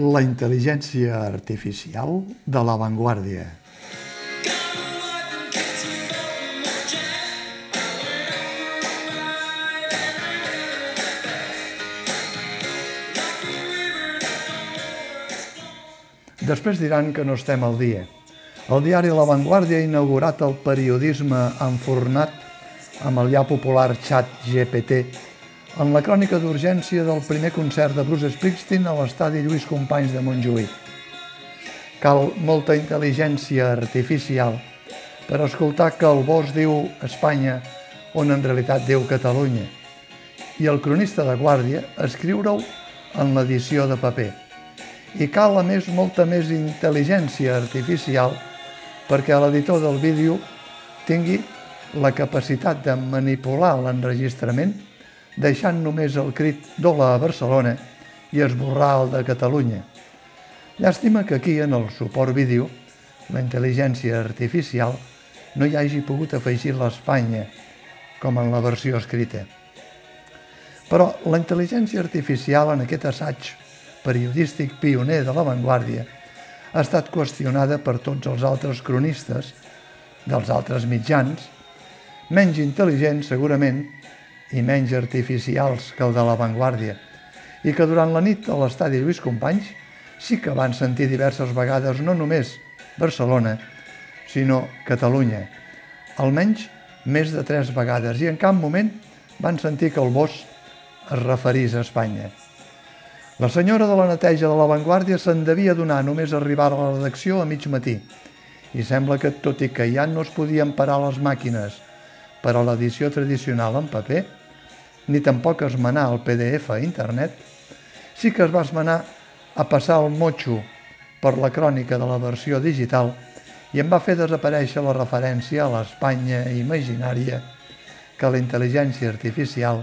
La intel·ligència artificial de l'avantguàrdia. Després diran que no estem al dia. El diari La Vanguardia ha inaugurat el periodisme enfornat amb el ja popular xat GPT en la crònica d'urgència del primer concert de Bruce Springsteen a l'estadi Lluís Companys de Montjuïc. Cal molta intel·ligència artificial per escoltar que el bosc diu Espanya on en realitat diu Catalunya i el cronista de Guàrdia escriure-ho en l'edició de paper i cal a més molta més intel·ligència artificial perquè l'editor del vídeo tingui la capacitat de manipular l'enregistrament deixant només el crit d'Ola a Barcelona i esborrar el de Catalunya. Llàstima que aquí, en el suport vídeo, la intel·ligència artificial no hi hagi pogut afegir l'Espanya, com en la versió escrita. Però la intel·ligència artificial en aquest assaig periodístic pioner de l'avantguàrdia, ha estat qüestionada per tots els altres cronistes dels altres mitjans, menys intel·ligents segurament i menys artificials que el de l'avantguàrdia, i que durant la nit a l'estadi Lluís Companys sí que van sentir diverses vegades no només Barcelona, sinó Catalunya, almenys més de tres vegades, i en cap moment van sentir que el bosc es referís a Espanya. La senyora de la neteja de l'avantguàrdia se'n devia donar només arribar a la redacció a mig matí i sembla que, tot i que ja no es podien parar les màquines per a l'edició tradicional en paper, ni tampoc esmenar el PDF a internet, sí que es va esmenar a passar el motxo per la crònica de la versió digital i em va fer desaparèixer la referència a l'Espanya imaginària que la intel·ligència artificial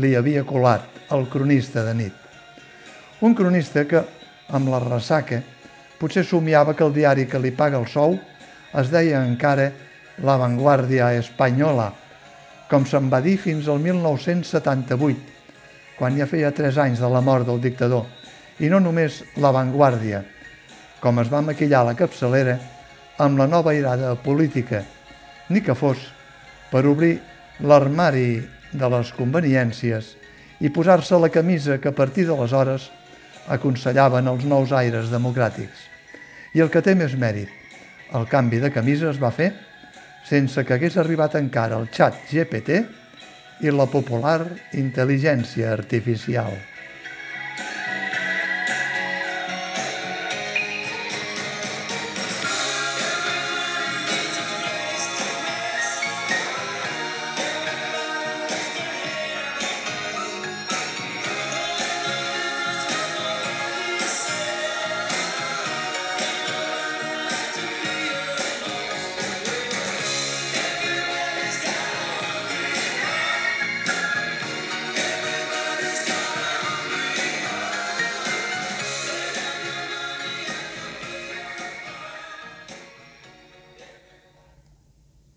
li havia colat al cronista de nit. Un cronista que, amb la ressaca, potser somiava que el diari que li paga el sou es deia encara La Vanguardia Espanyola, com se'n va dir fins al 1978, quan ja feia tres anys de la mort del dictador, i no només La Vanguardia, com es va maquillar la capçalera amb la nova irada política, ni que fos per obrir l'armari de les conveniències i posar-se la camisa que a partir d'aleshores aconsellaven els nous aires democràtics. I el que té més mèrit, el canvi de camisa es va fer sense que hagués arribat encara el xat GPT i la popular intel·ligència artificial.